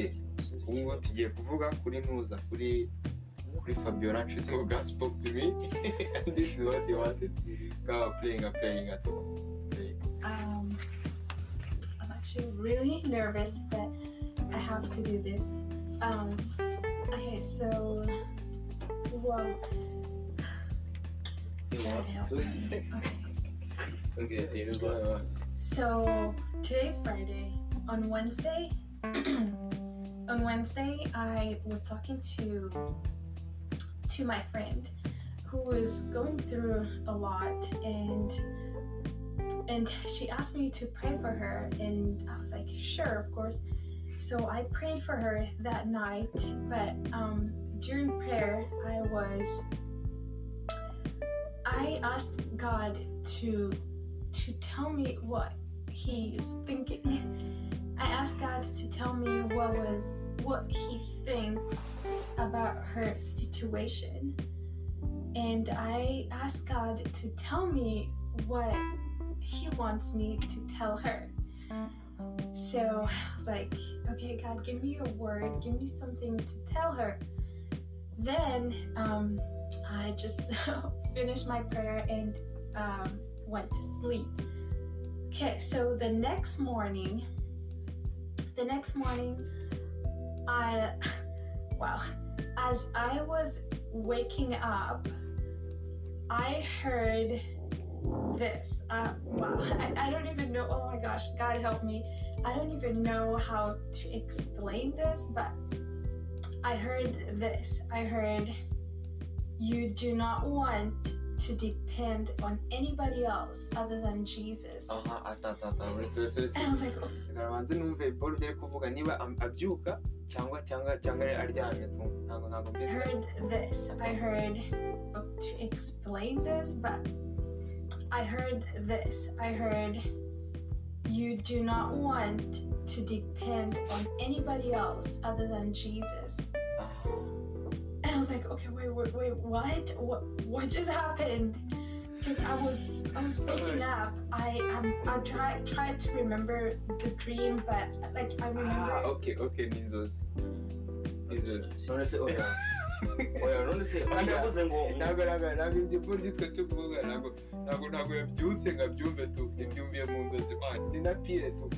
okay ubu ngubu tugiye kuvuga kuri ntuza kuri kuri fabiola nshuti ngo god spoke to me and this is what he wanted go playing a playing at all Play. Um, I'm actually really nervous, but I have to do this. Um, okay, so, me. Okay. okay rero So today's Friday. On Wednesday, on Wednesday, I was talking to to my friend who was going through a lot, and and she asked me to pray for her, and I was like, sure, of course. So I prayed for her that night, but um, during prayer, I was I asked God to to tell me what he is thinking. I asked God to tell me what was what he thinks about her situation. And I asked God to tell me what he wants me to tell her. So I was like, okay, God, give me a word, give me something to tell her. Then um, I just finished my prayer and um, went to sleep. Okay, so the next morning, the next morning, I, wow, as I was waking up, I heard this. Uh, wow, I, I don't even know. Oh my gosh, God help me. I don't even know how to explain this, but I heard this. I heard, you do not want to depend on anybody else other than Jesus. aha ata ata ata uretse uretse uretse And I was like, oh, banze numve paul byari kuvuga niba abyuka cyangwa cyangwa cyangwa aryamye ntabwo ntabwo I mbizi heard this. I heard to explain this, but I heard this. I heard you do not want to depend on anybody else other than Jesus. Was like, okay, wait, wait, wait, what? What what just happened? Because I was I was waking up. I um, I tried tried to remember the dream, but like I ah remember okay okay ni inzozi Ni inzozi none se oya oya none se kandi yavuze ngo ntabwo ntabwo ntabwo ibyo paul twe tuvuga ntabwo ntabwo ntabwo yabyutse ngo abyumve tu yabyumviye mu nzozi man ni na pire tu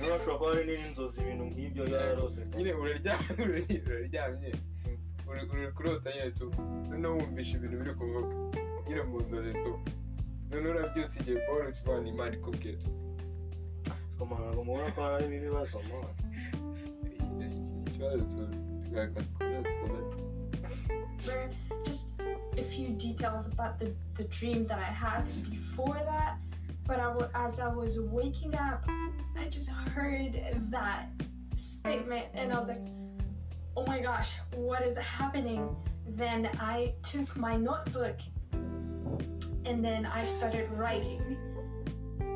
niba hashobora kuba hari n'inzozi ibintu nk'ibyo yarose nyine uraryamye uri kurota nyine tu noneho wumvisha ibintu biri kuvuga nyine mu nzozi tu noneho urabyutse igihe paul sibana imana ikubwiye tu ntabwo mubona ko harimo ibibazo ni ikibazo twumva remember just a few details about the, the dream that I had before that. But I wa- as I was waking up, I just heard that statement and I was like, oh my gosh, what is happening? Then I took my notebook and then I started writing.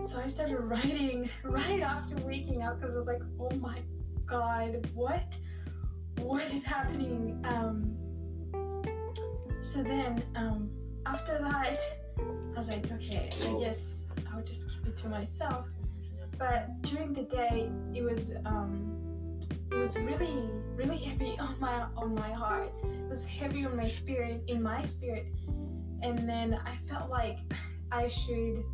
So I started writing right after waking up because I was like, oh my god, what? What is happening? Um, so then, um, after that, I was like, okay, I guess I'll just keep it to myself. But during the day, it was um, it was really really heavy on my on my heart. It was heavy on my spirit, in my spirit, and then I felt like I should,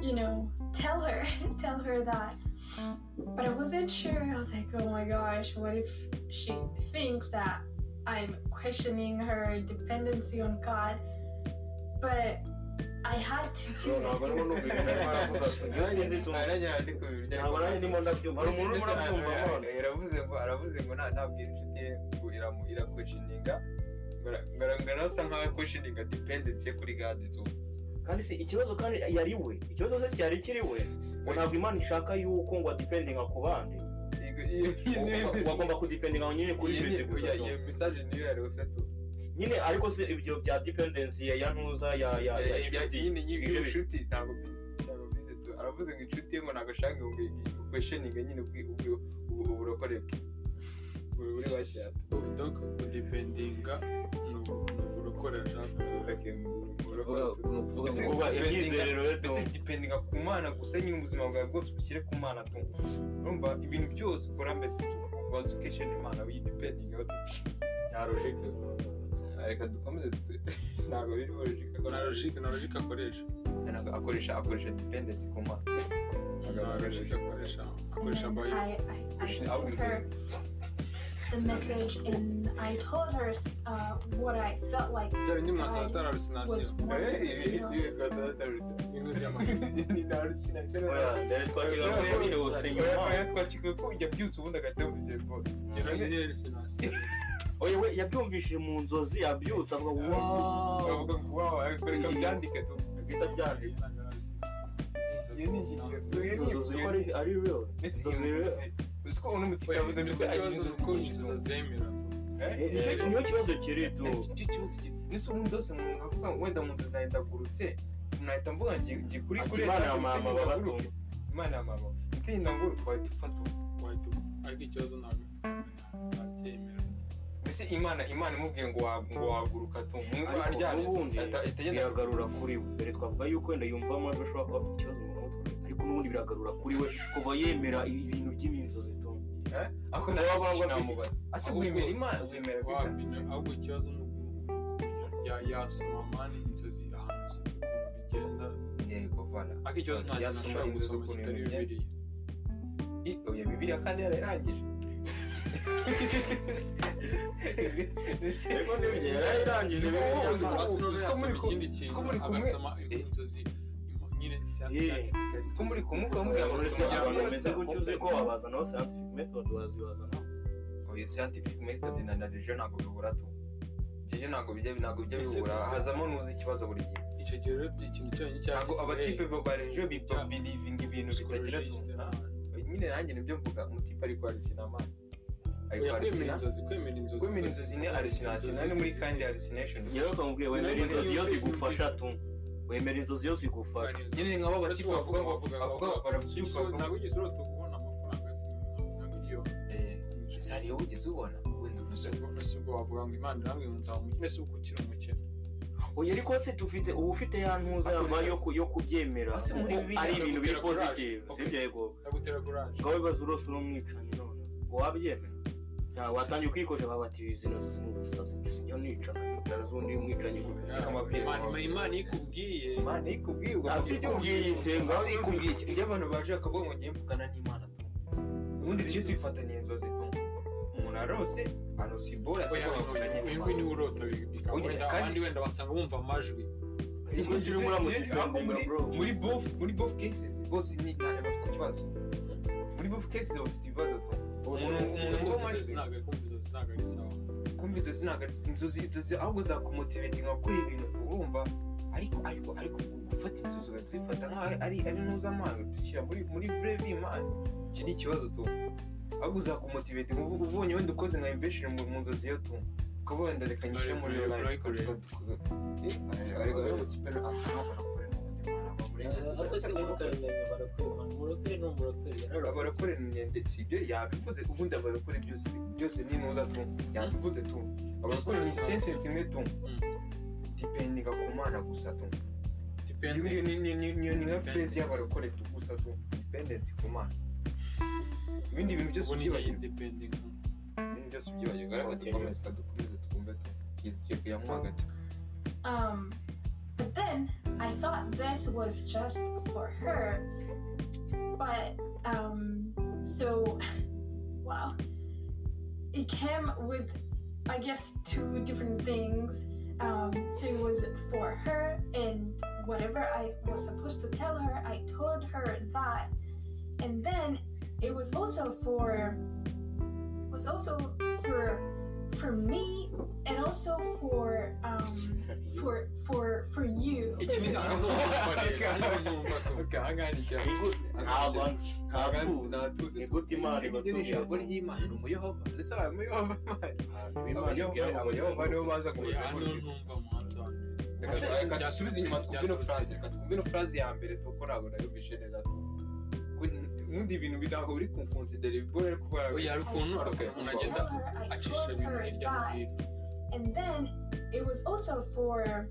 you know, tell her, tell her that. But I wasn't sure. I was like, oh my gosh, what if she thinks that I'm questioning her dependency on God? But I had to do ntabwo arimo numva ibintu arimo aravuga nanjye nandi ku bintu byari ntabwo nanjye ndimo ndabyumva hari umuntu urimo urabyumva yaravuze ngo aravuze ngo nta ntabwira inshuti ye ngo iramu irakweshininga ngarasa nkaho akweshininga dependency ye kuri gade tu kandi si ikibazo kandi yari we ikibazo se cyari kiri we ngo ntabwo imana ishaka yuko ngo adipendinga ku bandi wagomba kudipendinga nyine kuri jesu gusa tu iyo message niyo yari use tu nyine ariko se ibyo bya dependency ya ntuza ya ya ya inshuti nyine nyine ibyo inshuti ntabwo aravuze ngo inshuti ye ngo ntabwo ashaka ngo ukweshininga nyine uburokore bwe. Buri tu donc kudependinga ni ubu- ni uburokore ashaka dependinga- imyizerero ye dipendinga ku mana gusa nyine ubuzima bwawe bwose ubushyire ku mana tu urumva ibintu byose ukora mbese tu ubanza ukishima imana wiyidipendinga nta logike reka dukomeze ntabwo biri logike na logike na logike akoresha. Akoresha akoresha dependency ku mana akoresha- akoresha bayo I, I, I the message and I told her uh, what I felt like alusinasiyo was wanting to ibi oya ko we yabyumvishije mu nzozi yabyutse avuga waaa Avuga ngo, wow, reka byandike tu. iyo ni- inzozi ko ari ari real. Inzozi nzozi- uzi ko uno mutipe yavuze mbese agira inzozi nyinshi tu. zemera Eh? Ni- nicyo- niyo kibazo kiri tu. icyo kibazo kiri mbese ubundi hose umuntu avuga ngo wenda mu nzu zanjye ndagurutse nahita mvuga ngo ngi- ngi kuri kuri Imana ya mama babatunga. imana ya mama. Ntinya nguruke wahita ufata ubu. wahita upfa ariko ikibazo ntabwo. Ntabyemera mbese imana imana imubwiye ngo wa- ngo waguruka tu? Ariko aryamye biragarura kuri we. Mbere twavuga yuko wenda yumva amajwi ashobora kuba afite ikibazo mu mutwe ariko n'ubundi biragarura kuri we kuva yemera ibintu by'iminzozi tu. Eh? ako nawe baba namubaza ase wemera imana wemera ahubwo ikibazo ni ukuntu ya- yasoma mani inzozi ahantu ziri ukuntu bigenda. Yego vala ariko ikibazo nta kintu Yasoma ashobora gusoma kitari oya bibiliya kandi yarayirangije ko- muri kumwe- Eh. inzozi Eh. ko muri kumwe gutyo uzi ko bizakufasha. wabazanaho scientific method wazibazana oya scientific method na na religion ntabwo bihura tu ibyo ntabwo bijya ntabwo bijya bihura hazamo n'uzi ikibazo buri gihe icyo gihe rero ikintu cyonyine ntabwo abatipe ba religion believing ibintu bitagira tu Ah, nyine nanjye ni byo mvuga umutipe ari kwarisina amana ari Oya, kwemera inzozi ni hallucination nani muri ni- kandi hallucination rero ukamubwira wemera inzozi iyo zigufasha tu wemera inzozi iyo zigufasha nyine ni nk'abo batipe bavuga ngo bavuga barabyuka bavuga ntabwo ugeze urota kubona amafaranga nka miliyoni eh ese hari iyo wigeze ubona wenda urusoro ese ubwo wavuga ngo imana irambwira ngo nzaba umukene si ukukira umukene oya ariko se tufite uba ufite ya ntuza yo ku- yo kubyemera ari ibintu biri positive sibyo yego ngaho bibaza urose uri umwicanyi none wabyemera watangiye kwikoresha baba bati zino zino ubusazi njya nicana nicara z'undi umwicanyi Reka amabwire Imana- imana ikubwiye. Imana ikubwiye ugafata Asi ibyo ikubwiye itenga Ase ikubwiye. Iki iyo abantu baje bakavuga ngo ngiye mvugana n'imana tu. Ubundi tujye tuyifataniye inzozi tu. Umuntu arose arosa ibora se bavuganye uyu nguyu ni we urota kandi- abandi wenda basanga bumva amajwi. Muri amudifendinga, muri both cases bose ni bafite ikibazo. Muri both cases bafite ibibazo tu. Kumva inzozi ntabwo ari inzozi inzozi ahubwo zakumotivatinga gukora ibintu turumva ariko ariko ariko gufata inzozi ukazifata nkaho ari ari mpuzamahanga dushyira muri muri vrai vie man icyo ni ikibazo tu ahubwo zakumotivatinga uvuga ubonye wenda ukoze nka invention mu mu nzozi yo tu ukavuga wenda reka nyishe muri Ariko- life ariko- rero umutipe asa nkaho barakora n'ubundi mwana Ate umurokore ni abarakora imyenda si ibyo yabivuze ubundi abarakora byose byose ni ntuza tu yabivuze tu abarakora ni sentence imwe tu dipendinga ku mana gusa tu ni nka phrase y'abarokore tu gusa tu dependence ku mana ibindi bintu byose independent ibindi byose ubyibagirwa ariko dukomeze dukomeze twumve tu kiziye kuyamo hagati Um, but then I thought this was just for her. But um, so wow, it came with I guess two different things. Um, so it was for her, and whatever I was supposed to tell her, I told her that, and then it was also for was also for for me and also for um for for for you ni ijambo ry'imana ni umuyehova ndetse abaye umuyehova abayehova nibo baza kumenya Reka- dusubize inyuma twumve ino phrase reka twumve ino phrase ya mbere tuko ntabwo nayumvishe neza ubundi ibintu bi- ntabwo biri kunkonsidera ibigore ari kuvuga oya hari ukuntu ukuntu agenda acisha ibintu hirya no hino. And then it was also for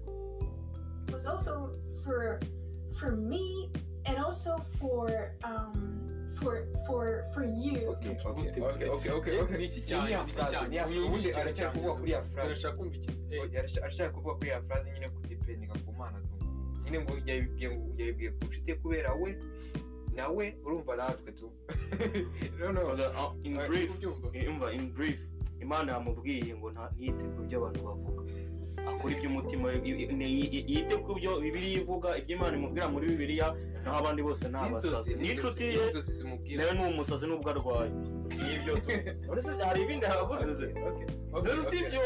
was also for for me and also for um for for for you. Okay, okay, okay, okay, okay, okay. ni iki cyane ya ni iki cyane ubundi aracyari kuvuga kuri ya phrase. turashaka kumva iki? Arashaka- arashaka kuvuga kuri ya phrase nyine kudependinga ku mana tu nyine ngo yabibwiye ngo yabibwiye ku nshuti kubera we nawe urumva natwe tu. Imana yamubwiye ngo ntiyite ku byo abantu bavuga. Akora iby'umutima yite ku byo bibiliya ivuga ibyo imana imubwira muri bibiliya naho abandi bose ni abasazi. N'inshuti ye nawe ni umusazi n'ubwo arwaye. Nibyo tu hari ibindi havuze? Si ibyo.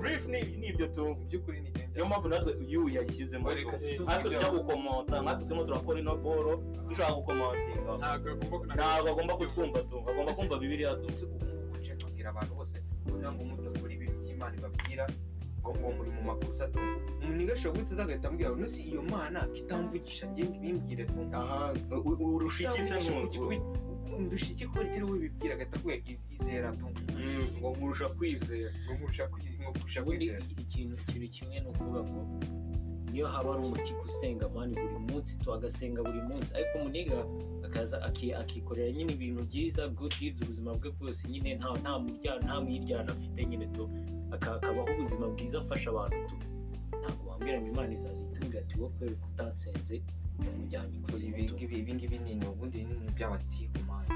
Brief ni ibyo tu niyo mpamvu natwe yu yayishyizemo Reka tu si tuvuge natwe tujya gukomota natwe turimo turakora ino boro dushaka gukomotinga. Ntabwo agomba kutwumva tu agomba kumva bibiliya tu. Ese ubu ngubu nje nkabwira abantu bose kugira ngo mutakora ibintu by'imana ibabwira ngo muri mu makosa tu umuntu igashobora guhita aza agahita ambwira ngo nusi iyo mana kitamvugisha njye bimbwire tu aha u- u- urusha iki se iki kubera icyo wibibwira agahita avuga izera tu ngo nkurusha kwizera ngo nkurusha kwi- ngo nkurusha ubundi kwizera. ikintu ikintu kimwe ni ukuvuga ngo niyo haba ari umutipe usenga mani buri munsi tu agasenga buri munsi. Ariko umuniga akaza aki- akikorera nyine ibintu byiza good deeds ubuzima bwe bwose nyine nta nta murya nta mwiryana afite nyine tu. Aka- akabaho ubuzima bwiza afasha abantu tu. Ntabwo wambwira ngo imana izaza itubwira ati wowe kubera ko utatsenze yamujyanye ikuzimu ibi tu ibi ngibi ni ubundi ni mani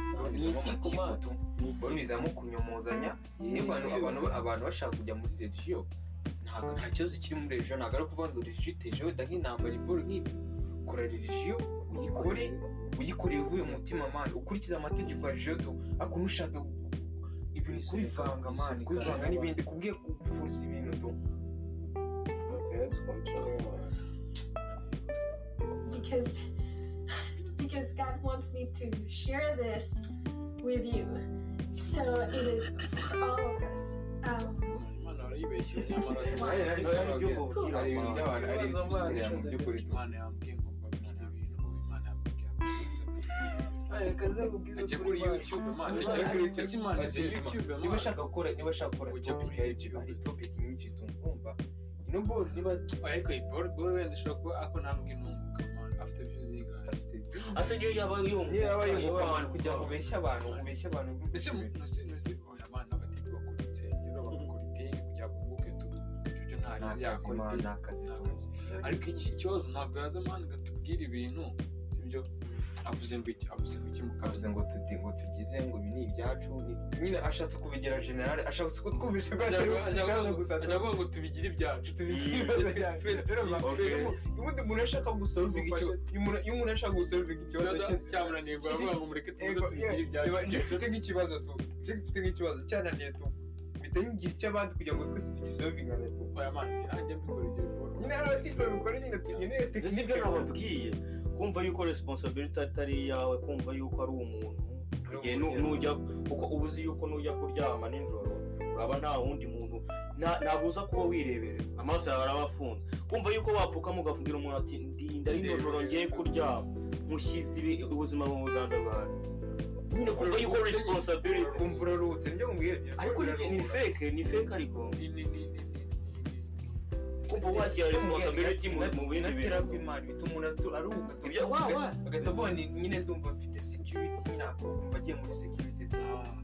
ni bizamo kunyomozanya. Niba abantu bashaka kujya muri religiyo ntabwo nta kibazo kiri muri religiyo ntabwo ari ukuvuga ngo religiyo iteje wenda nk'intambara iboro nk'ibi. Kora religiyo uyikore. Uyikoreye uvuye mu mutima mani ukurikize amategeko ya religiyo tu ariko ntushaka ibintu kubivanga mani kubivanga n'ibindi kubwiye kugufuza ibintu tu because because God wants me to share this with you. So it is for all of us. Um, imana arayibeshye nyamara Ari- ari- Oya, ni byo mubwira ari ibintu by'abantu ari ibisisira mu by'ukuri ajya kuri youtube imana ajya kuri ese imana izi Ujya- youtube niba imana ushaka gukora niba ushaka gukora YouTube. YouTube hari topic nyinshi tumva ino ball niba ariko iyi boro boro wenda ishobora kuba ako ntabwo inunguka imana afite ibyo ziga afite ase niyo yaba yumva niyo yaba yunguka abantu kugira ngo ubeshye abantu ubeshye abantu ese nose nose oya abana bagatinya bakora insengero bagakora ideni kugira ngo bunguke tu ibyo nta ni bintu akazi byakora man, ideni ni akazi ni akazi. ariko iki kibazo ntabwo yaza mani ngo atubwire ibintu. Sibyo avuze ngo iki? Avuze ngo iki avuze ngo tuti ngo tugize ngo ibi ni ibyacu ni- nyine ashatse kubigira generale ashatse kutwumvisha ko kuvuga ngo tubigire ibyacu. ubundi umuntu ashaka gusolvinga ikibazo iyo umuntu- iyo umuntu ashaka gusolvinga ikibazo cyamunaniye ngo aravuga ngo mureke tuze tubigire ibyacu. Mfite nk'ikibazo tu. Njye mfite nk'ikibazo cyananiye tu. Mpita nyigira icy'abandi kugira ngo twese tugisolvingane tu. Oya mani nanjye mbikora igihe boro nyine hari abatifu babikora nyine tugeneye tekinike nababwiye? Kumva yuko responsibility atari iyawe kumva yuko ari umuntu. Igihe nu- nujya kuko uba uzi yuko nujya kuryama nijoro uraba nta wundi muntu. Nta- ntabwo uza kuba wirebera. Amaso yawe araba afunze kumva yuko wapfukamo ugafungira umuntu ati ndinda rino joro ngiye kuryama. Mushyize ubuzima mu biganza bwanjye. Nyine kumva yuko responsibility. Kumva byo ariko ni- fake ni fake ariko. Kumva washyira responsibility mu bindi bintu. Imana bituma umuntu aruhuka agahita ni nyine ndumva mfite security nyine akumva agiye muri security. Ah.